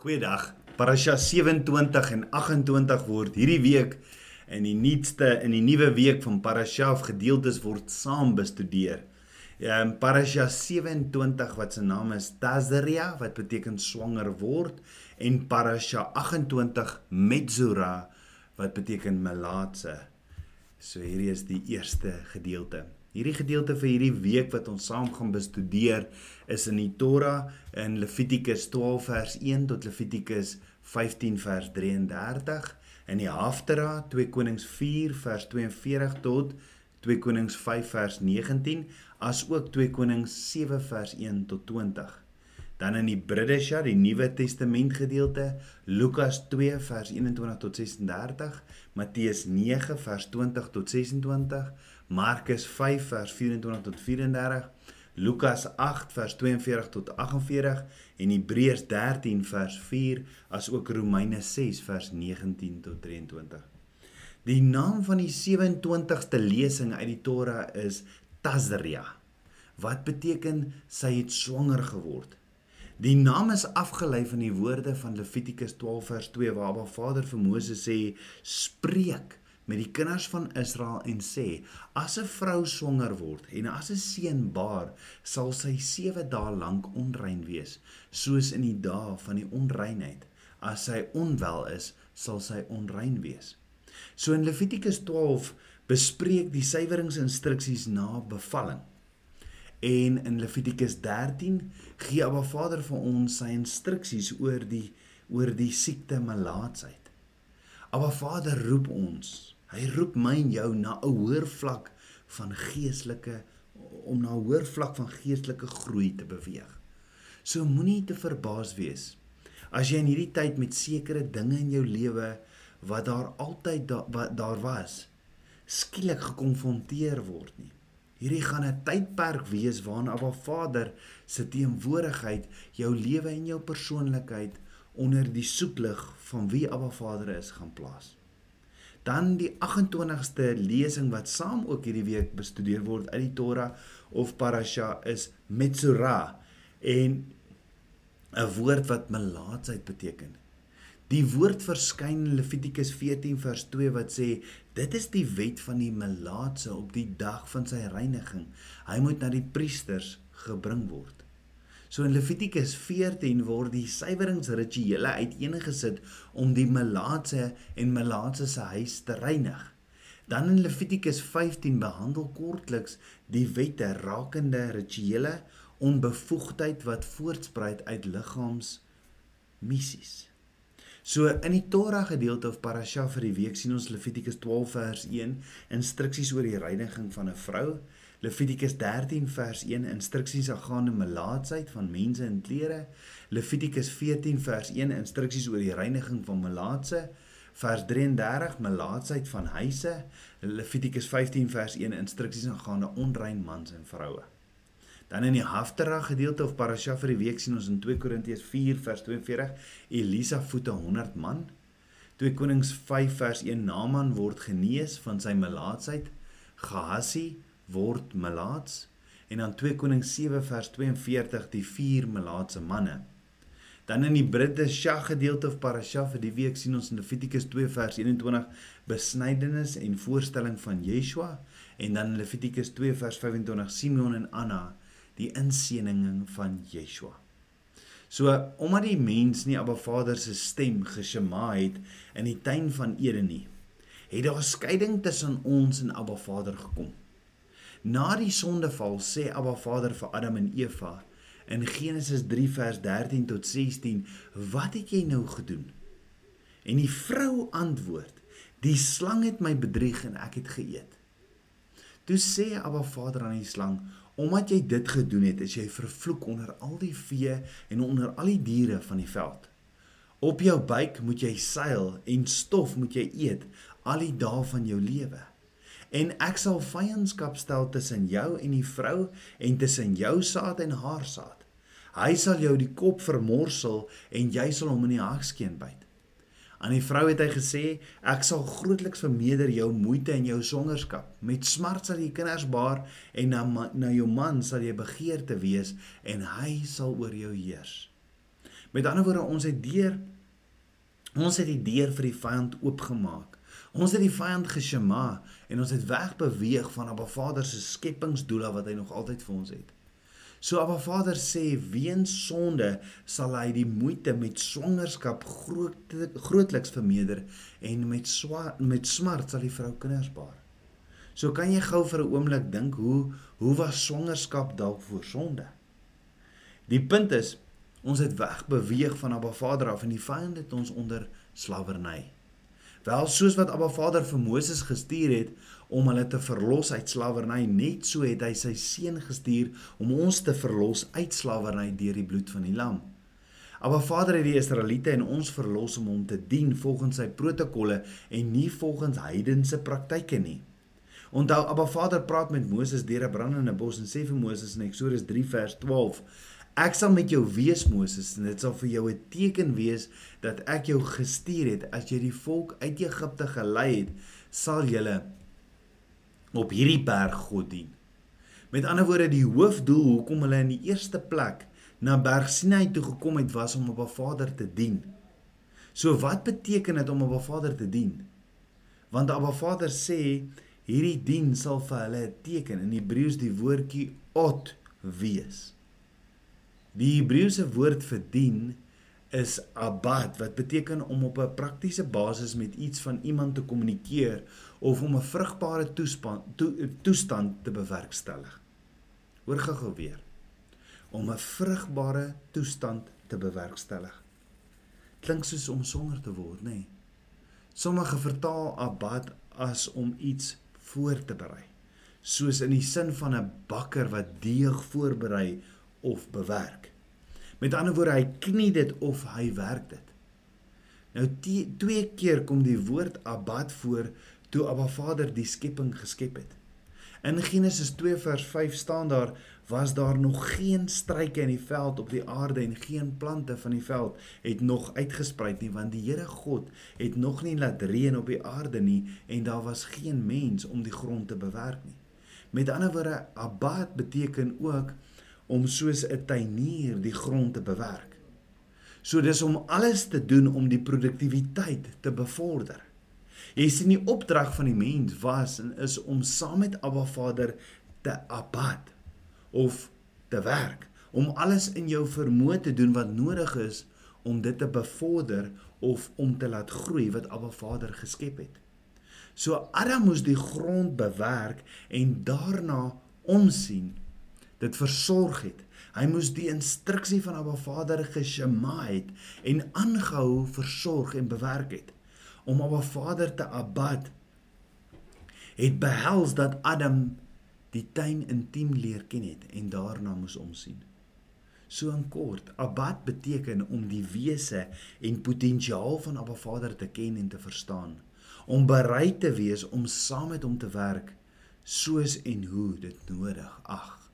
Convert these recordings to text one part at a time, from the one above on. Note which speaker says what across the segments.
Speaker 1: Goeiedag. Parasha 27 en 28 word hierdie week in die nuutste in die nuwe week van Parasha gedeeltes word saam bestudeer. Ja, in Parasha 27 wat se naam is Tazria wat beteken swanger word en Parasha 28 Metzora wat beteken melaatse. So hierdie is die eerste gedeelte. Hierdie gedeelte vir hierdie week wat ons saam gaan bestudeer is in die Torah in Levitikus 12 vers 1 tot Levitikus 15 vers 33 in die Haftara 2 Konings 4 vers 42 tot 2 Konings 5 vers 19 as ook 2 Konings 7 vers 1 tot 20. Dan in die Bridesha, die Nuwe Testament gedeelte, Lukas 2 vers 21 tot 36, Matteus 9 vers 20 tot 26, Markus 5 vers 24 tot 34, Lukas 8 vers 42 tot 48 en Hebreërs 13 vers 4 as ook Romeine 6 vers 19 tot 23. Die naam van die 27ste lesing uit die Torah is Tazria wat beteken sy het swanger geword. Die naam is afgelei van die woorde van Levitikus 12 vers 2 waar Abba Vader vir Moses sê: "Spreek met die kinders van Israel en sê: As 'n vrou swanger word en as 'n seun baar, sal sy 7 dae lank onrein wees, soos in die dae van die onreinheid. As sy onwel is, sal sy onrein wees. So in Levitikus 12 bespreek die suiweringsinstruksies na bevalling. En in Levitikus 13 gee Abba Vader vir ons sy instruksies oor die oor die siekte melaatsheid. Abba Vader roep ons Hy roep my en jou na 'n hoër vlak van geestelike om na 'n hoër vlak van geestelike groei te beweeg. So moenie te verbaas wees as jy in hierdie tyd met sekere dinge in jou lewe wat daar altyd da, wat daar was skielik gekonfronteer word nie. Hierdie gaan 'n tydperk wees waarin Abba Vader se teenwoordigheid jou lewe en jou persoonlikheid onder die soeklig van wie Abba Vader is gaan plaas. Dan die 28ste lesing wat saam ook hierdie week bestudeer word uit die Torah of Parasha is Metzora en 'n woord wat melaatsheid beteken. Die woord verskyn in Levitikus 14 vers 2 wat sê dit is die wet van die melaatse op die dag van sy reiniging. Hy moet na die priesters gebring word. So in Levitikus 14 word die suiweringsrituele uiteengesit om die melaatse en melaatse se huis te reinig. Dan in Levitikus 15 behandel kortliks die wette rakende rituele onbevoegdheid wat voortspruit uit liggaams missies. So in die Torah gedeelte of parasha vir die week sien ons Levitikus 12 vers 1 instruksies oor die reiniging van 'n vrou. Levitikus 13 vers 1 instruksies aangaande melaatsheid van mense in klere. Levitikus 14 vers 1 instruksies oor die reiniging van melaatse. Vers 33 melaatsheid van huise. Levitikus 15 vers 1 instruksies aangaande onrein mans en vroue. Dan in die Haftara gedeelte of parasha vir die week sien ons in 2 Korintiërs 4 vers 42 Elisa voete 100 man. 2 Konings 5 vers 1 Naaman word genees van sy melaatsheid. Gehasi word melaats en dan 2 Konings 7 vers 42 die vier melaatse manne. Dan in die Britte Shah gedeelte of parasha vir die week sien ons in Levitikus 2 vers 21 besnydenis en voorstelling van Yeshua en dan in Levitikus 2 vers 25 Simeon en Anna die inseëning van Yeshua. So omdat die mens nie Abba Vader se stem geshema het in die tuin van Eden nie, het daar skeiding tussen ons en Abba Vader gekom. Na die sondeval sê Abba Vader vir Adam en Eva in Genesis 3 vers 13 tot 16: "Wat het jy nou gedoen?" En die vrou antwoord: "Die slang het my bedrieg en ek het geëet." Toe sê Abba Vader aan die slang: "Omdat jy dit gedoen het, is jy vervloek onder al die vee en onder al die diere van die veld. Op jou buik moet jy seil en stof moet jy eet al die dae van jou lewe." en ek sal vyandskap stel tussen jou en die vrou en tussen jou saad en haar saad. Hy sal jou die kop vermorsel en jy sal hom in die hagskeen byt. Aan die vrou het hy gesê: Ek sal grootliks vermeerder jou moeite en jou swangerskap. Met smart sal jy kinders baar en na na jou man sal jy begeerte wees en hy sal oor jou heers. Met ander woorde, ons het deur ons het die deur vir die vyand oopgemaak. Ons het die vyand geshema en ons het wegbeweeg van Abba Vader se skepingsdoele wat hy nog altyd vir ons het. So Abba Vader sê weens sonde sal hy die moeite met swangerskap groot grootliks vermeerder en met swa, met smart sal die vrou kinders baar. So kan jy gou vir 'n oomblik dink hoe hoe was swangerskap dalk voor sonde? Die punt is ons het wegbeweeg van Abba Vader af en die vyand het ons onder slawerny. Wel soos wat Abba Vader vir Moses gestuur het om hulle te verlos uit slawerny, net so het hy sy seun gestuur om ons te verlos uit slawerny deur die bloed van die lam. Abba Vader het die Israeliete en ons verlos om hom te dien volgens sy protokolle en nie volgens heidense praktyke nie. Onthou Abba Vader praat met Moses deur 'n brandende bos en sê vir Moses in Eksodus 3 vers 12: Ek sal met jou wees Moses en dit sal vir jou 'n teken wees dat ek jou gestuur het as jy die volk uit Egipte gelei het, sal julle op hierdie berg God dien. Met ander woorde, die hoofdoel hoekom hulle in die eerste plek na Berg Sinai toe gekom het was om op 'n Vader te dien. So wat beteken dit om op 'n Vader te dien? Want Abba Vader sê hierdie dien sal vir hulle 'n teken in Hebreëus die woordjie ot wees. Die Hebreëse woord vir dien is abad wat beteken om op 'n praktiese basis met iets van iemand te kommunikeer of om 'n vrugbare toespan to, toestand te bewerkstellig. Hoor gou-gou weer. Om 'n vrugbare toestand te bewerkstellig. Klink soos om swanger te word, nê? Nee. Sommige vertaal abad as om iets voor te berei. Soos in die sin van 'n bakker wat deeg voorberei of bewerk. Met ander woorde, hy knie dit of hy werk dit. Nou twee keer kom die woord abad voor toe Abba Vader die skepping geskep het. In Genesis 2 vers 5 staan daar was daar nog geen struike in die veld op die aarde en geen plante van die veld het nog uitgesprei nie want die Here God het nog nie laat reën op die aarde nie en daar was geen mens om die grond te bewerk nie. Met ander woorde abad beteken ook om soos 'n tuinier die grond te bewerk. So dis om alles te doen om die produktiwiteit te bevorder. Jy sien die opdrag van die mens was en is om saam met Abba Vader te abad of te werk, om alles in jou vermoë te doen wat nodig is om dit te bevorder of om te laat groei wat Abba Vader geskep het. So Adam moes die grond bewerk en daarna omsien dit versorg het. Hy moes die instruksie van Abba Vader geshema het en aangehou versorg en bewerk het. Om Abba Vader te abad het behels dat Adam die tuin intiem leer ken het en daarna moes omsien. So in kort, abad beteken om die wese en potensiaal van Abba Vader te ken en te verstaan, om bereid te wees om saam met hom te werk soos en hoe dit nodig ag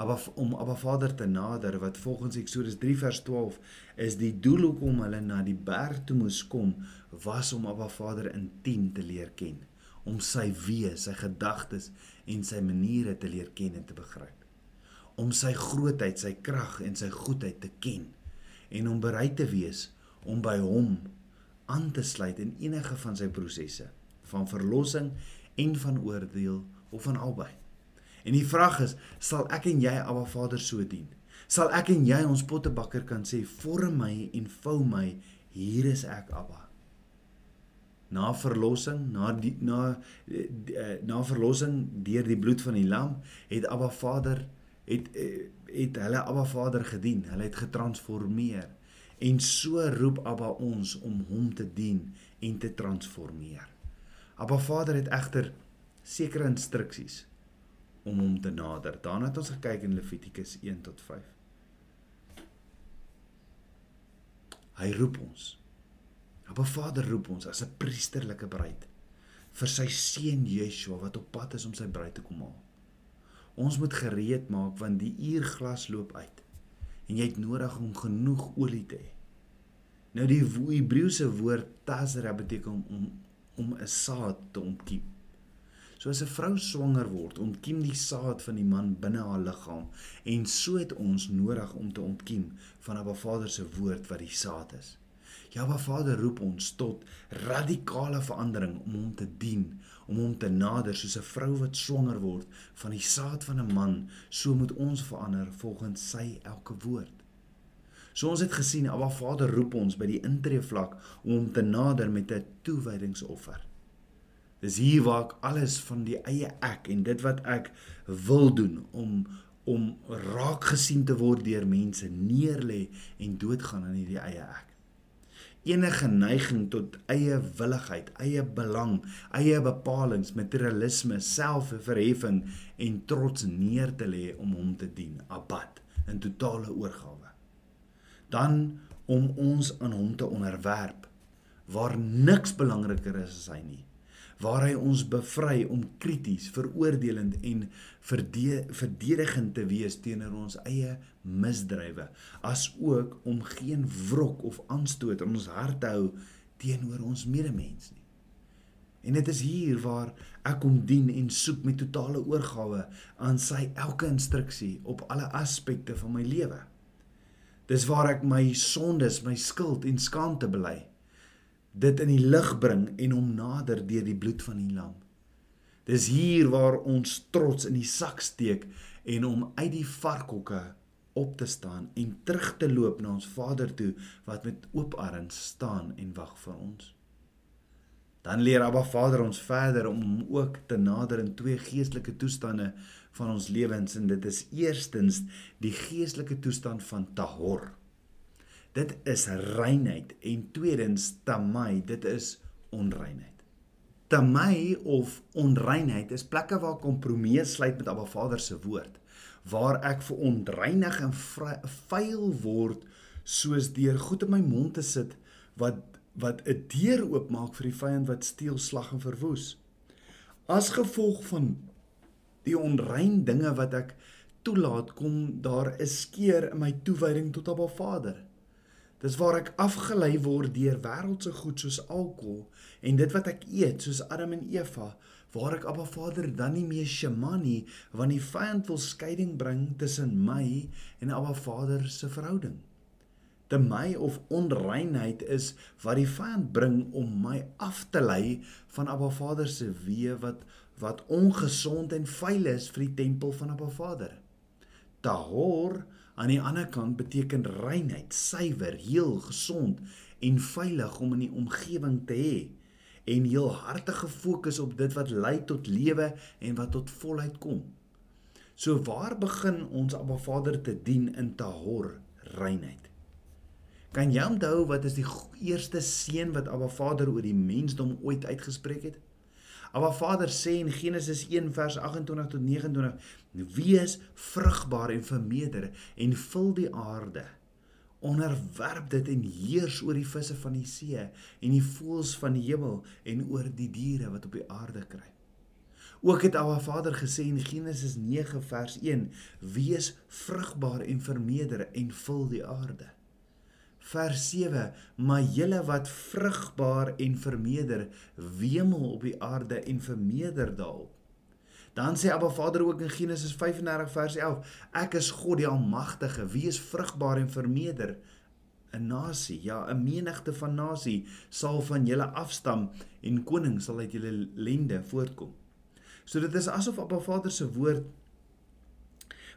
Speaker 1: Abba om Abba Vader te nader wat volgens Eksodus 3 vers 12 is die doel hoekom hulle na die berg toe moes kom was om Abba Vader intiem te leer ken om sy wees, sy gedagtes en sy maniere te leer ken en te begryp om sy grootheid, sy krag en sy goedheid te ken en om bereid te wees om by hom aan te sluit in enige van sy prosesse van verlossing en van oordeel of van albei En die vraag is, sal ek en jy Abba Vader so dien? Sal ek en jy ons pottebakker kan sê, "Vorm my en vou my, hier is ek, Abba." Na verlossing, na die na eh, na verlossing deur die bloed van die lam, het Abba Vader het eh, het hulle Abba Vader gedien. Hulle het getransformeer. En so roep Abba ons om hom te dien en te transformeer. Abba Vader het egter sekere instruksies om hom te nader. Daarna het ons gekyk in Levitikus 1 tot 5. Hy roep ons. Abba Vader roep ons as 'n priesterlike bruid vir sy seun Yeshua wat op pad is om sy bruid te kom haal. Ons moet gereed maak want die uurglas loop uit en jy het nodig om genoeg olie te hê. Nou die Hebreëse woord tazra beteken om om 'n saad te ontkiem. So as 'n vrou swanger word, ontkiem die saad van die man binne haar liggaam en so het ons nodig om te ontkiem van Abba Vader se woord wat die saad is. Ja, Abba Vader roep ons tot radikale verandering om hom te dien, om hom te nader soos 'n vrou wat swanger word van die saad van 'n man, so moet ons verander volgens sy elke woord. So ons het gesien Abba Vader roep ons by die intree vlak om hom te nader met 'n toewydingsoffer. Dis hier waar ek alles van die eie ek en dit wat ek wil doen om om raak gesien te word deur mense neerlê en doodgaan aan hierdie eie ek. Enige neiging tot eie willigheid, eie belang, eie bepalinge, materialisme, selfverheffing en trots neer te lê om hom te dien, abad in totale oorgawe dan om ons aan hom te onderwerp waar niks belangriker is as hy nie waar hy ons bevry om krities, veroordelend en verdedigend te wees teenoor ons eie misdrywe, as ook om geen wrok of aanstoot in ons hart te hou teenoor ons medemens nie. En dit is hier waar ek hom dien en soek met totale oorgawe aan sy elke instruksie op alle aspekte van my lewe. Dis waar ek my sondes, my skuld en skaamte bely. Dit in die lig bring en hom nader deur die bloed van die lam. Dis hier waar ons trots in die sak steek en om uit die varkhokke op te staan en terug te loop na ons Vader toe wat met oop arms staan en wag vir ons. Dan leer Abba Vader ons verder om hom ook te nader in twee geestelike toestande van ons lewens en dit is eerstens die geestelike toestand van tahor. Dit is reinheid en tweedens tamai, dit is onreinheid. Tamai of onreinheid is plekke waar kompromie sluit met Abba Vader se woord, waar ek verontreinig en vuil word soos deur goed in my mond te sit wat wat 'n deur oopmaak vir die vyand wat steel, slag en verwoes. As gevolg van die onrein dinge wat ek toelaat, kom daar 'n skeer in my toewyding tot Abba Vader. Dis waar ek afgelei word deur wêreldse goed soos alkohol en dit wat ek eet soos Adam en Eva, waar ek Abba Vader dan nie meer shema nie, want die vyand wil skeiding bring tussen my en Abba Vader se verhouding te my of onreinheid is wat die vyand bring om my af te lei van Abba Vader se weë wat wat ongesond en vuil is vir die tempel van Abba Vader. Tahor aan die ander kant beteken reinheid, suiwer, heel, gesond en veilig om in die omgewing te hê en heel hartige fokus op dit wat lei tot lewe en wat tot volheid kom. So waar begin ons Abba Vader te dien in Tahor, reinheid? Kan jy onthou wat is die eerste seën wat Abba Vader oor die mensdom ooit uitgespreek het? Abba Vader sê in Genesis 1 vers 28 tot 29: "Wees vrugbaar en vermeerder en vul die aarde. Onderwerp dit en heers oor die visse van die see en die voëls van die hemel en oor die diere wat op die aarde kruip." Ook het Abba Vader gesê in Genesis 9 vers 1: "Wees vrugbaar en vermeerder en vul die aarde." Vers 7 maar julle wat vrugbaar en vermeerder wemel op die aarde en vermeerder daarop. Dan sê Abba Vader ook in Genesis 35 vers 11 ek is God die almagtige. Wees vrugbaar en vermeerder? 'n nasie ja 'n menigte van nasie sal van julle afstam en koning sal uit julle lende voortkom. So dit is asof Abba Vader se woord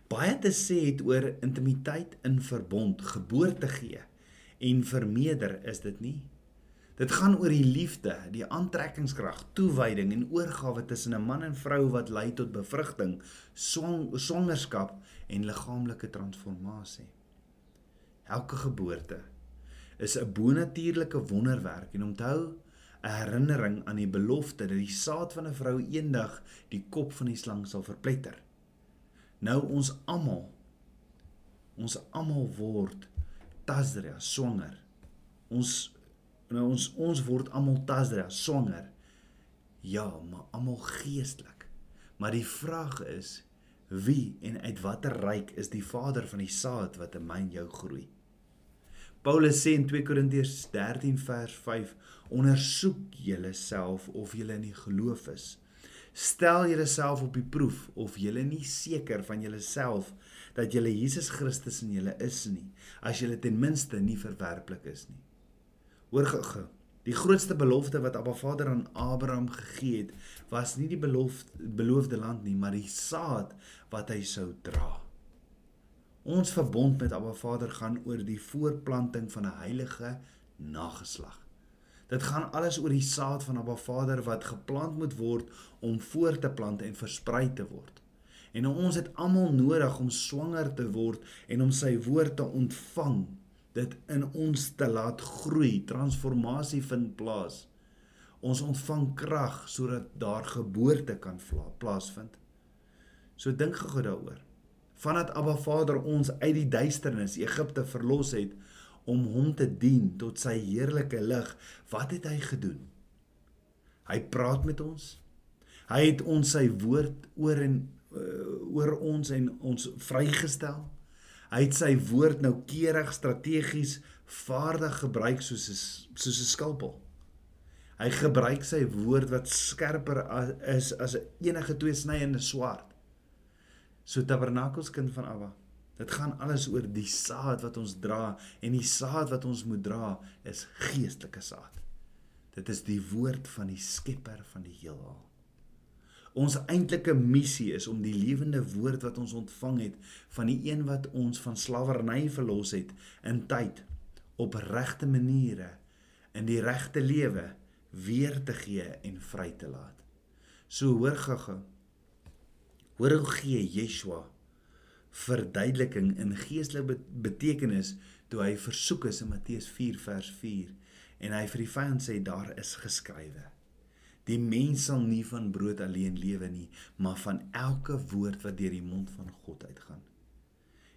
Speaker 1: baie te sê het oor intimiteit in verbond geboorte gee en vermeerder is dit nie. Dit gaan oor die liefde, die aantrekkingskrag, toewyding en oorgawe tussen 'n man en vrou wat lei tot bevrugting, swangerskap en liggaamlike transformasie. Elke geboorte is 'n bonatuurlike wonderwerk en onthou 'n herinnering aan die belofte dat die saad van 'n vrou eendag die kop van die slang sal verpletter. Nou ons almal ons almal word Tasria swanger. Ons nou ons ons word almal Tasria swanger. Ja, maar almal geestelik. Maar die vraag is wie en uit watter ryk is die vader van die saad wat in my en jou groei? Paulus sê in 2 Korintiërs 13 vers 5: Ondersoek julleself of julle in die geloof is. Stel julleself op die proef of julle nie seker van julleself dat julle Jesus Christus in julle is nie, as julle ten minste nie verwerplik is nie. Hoor gou. Die grootste belofte wat Abba Vader aan Abraham gegee het, was nie die belofte beloofde land nie, maar die saad wat hy sou dra. Ons verbond met Abba Vader gaan oor die voortplanting van 'n heilige nageslag. Dit gaan alles oor die saad van Abba Vader wat geplant moet word om voort te plant en versprei te word. En ons het almal nodig om swanger te word en om sy woord te ontvang dit in ons te laat groei, transformasie vind plaas. Ons ontvang krag sodat daar geboorte kan plaasvind. So dink gou daaroor. Vandat Abba Vader ons uit die duisternis Egipte verlos het om hom te dien tot sy heerlike lig, wat het hy gedoen? Hy praat met ons. Hy het ons sy woord oor en uh, oor ons en ons vrygestel. Hy het sy woord noukeurig strategies vaardig gebruik soos 'n soos 'n skalpel. Hy gebruik sy woord wat skerper is as enige tweesnyende swaard. So tabernakels kind van Abba. Dit gaan alles oor die saad wat ons dra en die saad wat ons moet dra is geestelike saad. Dit is die woord van die Skepper van die heelal. Ons eintlike missie is om die lewende woord wat ons ontvang het van die een wat ons van slawerny verlos het in tyd op regte maniere in die regte lewe weer te gee en vry te laat. So hoor gaga. Hoor hoe gee Yeshua verduideliking in geestelike betekenis toe hy versoek is in Matteus 4 vers 4 en hy vir die vyand sê daar is geskrywe Die mens sal nie van brood alleen lewe nie, maar van elke woord wat deur die mond van God uitgaan.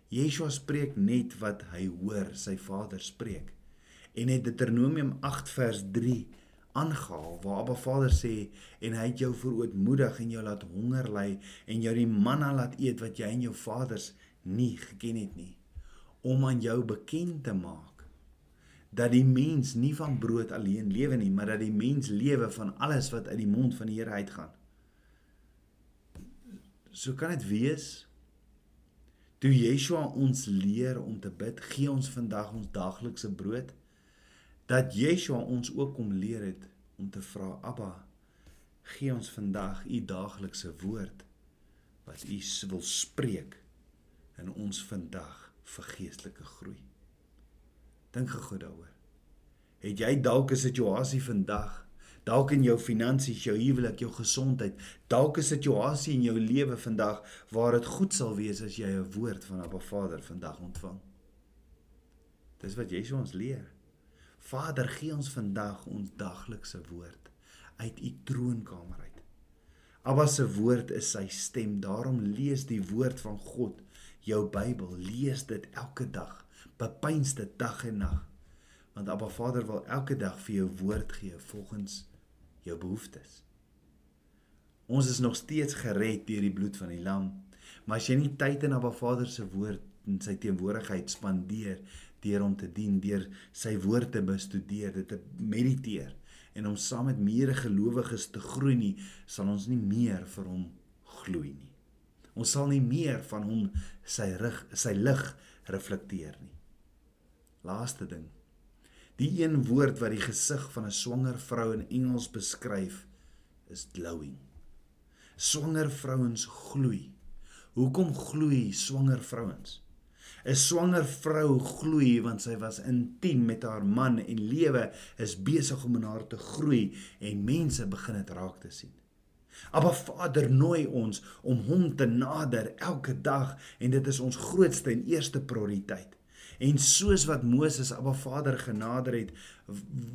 Speaker 1: Yeshua spreek net wat hy hoor sy Vader spreek. En het Deuteronomium 8 vers 3 aangehaal waar Abba Vader sê en hy het jou verootmoedig en jou laat honger ly en jou die manna laat eet wat jy en jou vaders nie geken het nie om aan jou bekend te maak dat die mens nie van brood alleen lewe nie, maar dat die mens lewe van alles wat uit die mond van die Here uitgaan. So kan dit wees toe Yeshua ons leer om te bid, gee ons vandag ons daaglikse brood, dat Yeshua ons ook kom leer het om te vra Abba, gee ons vandag u daaglikse woord wat u wil spreek in ons vandag vir geestelike groei. Dink gou daaroor. Het jy dalk 'n situasie vandag, dalk in jou finansies, jou huwelik, jou gesondheid, dalk 'n situasie in jou lewe vandag waar dit goed sal wees as jy 'n woord van Abba Vader vandag ontvang? Dis wat Jesus ons leer. Vader, gee ons vandag ons daglikse woord uit u troonkamer uit. Abba se woord is sy stem. Daarom lees die woord van God, jou Bybel, lees dit elke dag bepeins dit dag en nag. Want Abba Vader wil elke dag vir jou woord gee volgens jou behoeftes. Ons is nog steeds gered deur die bloed van die lam. Maar as jy nie tyd in Abba Vader se woord en sy teenwoordigheid spandeer deur hom te dien, deur sy woord te bestudeer, dit te mediteer en om saam met meer gelowiges te groei nie, sal ons nie meer vir hom gloei nie. Ons sal nie meer van hom sy rig, sy lig reflekteer nie. Laaste ding. Die een woord wat die gesig van 'n swanger vrou in Engels beskryf is glowing. Swanger vrouens gloei. Hoekom gloei swanger vrouens? 'n Swanger vrou gloei want sy was intiem met haar man en lewe is besig om in haar te groei en mense begin dit raak te sien. Maar Vader nooi ons om hom te nader elke dag en dit is ons grootste en eerste prioriteit. En soos wat Moses Abba Vader genader het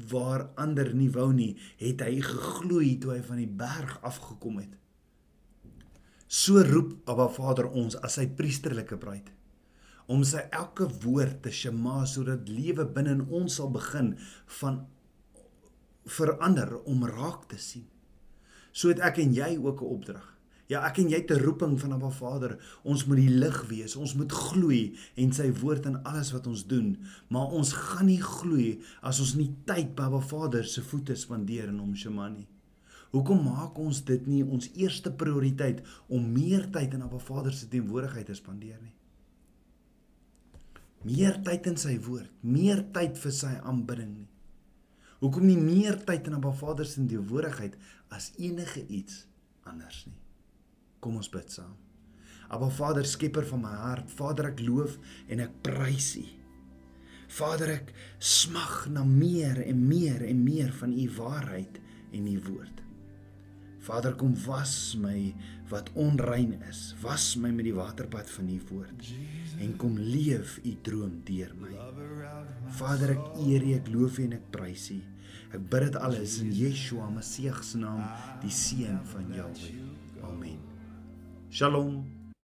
Speaker 1: waar ander nie wou nie, het hy gegloei toe hy van die berg afgekom het. So roep Abba Vader ons as sy priesterlike bruid om sy elke woord te shema sodat lewe binne in ons sal begin van verander om raak te sien. Sodat ek en jy ook 'n opdrag Ja, ek en jy het 'n roeping van Abba Vader. Ons moet die lig wees. Ons moet gloei en sy woord in alles wat ons doen. Maar ons gaan nie gloei as ons nie tyd by Abba Vader se voete spandeer in hom Shema nie. Hoekom maak ons dit nie ons eerste prioriteit om meer tyd in Abba Vader se teenwoordigheid te spandeer nie? Meer tyd in sy woord, meer tyd vir sy aanbidding nie. Hoekom nie meer tyd in Abba Vader se teenwoordigheid as enige iets anders nie? Kom ons bid saam. Abba Vader, skepper van my hart, Vader, ek loof en ek prys U. Vader, ek smag na meer en meer en meer van U waarheid en U woord. Vader kom was my wat onrein is. Was my met die waterbad van u woord en kom leef u droom deur my. Vader ek eer u, ek loof u en ek prys u. Ek bid dit alles in Yeshua Messie se naam, die seun van Jahweh. Amen. Shalom.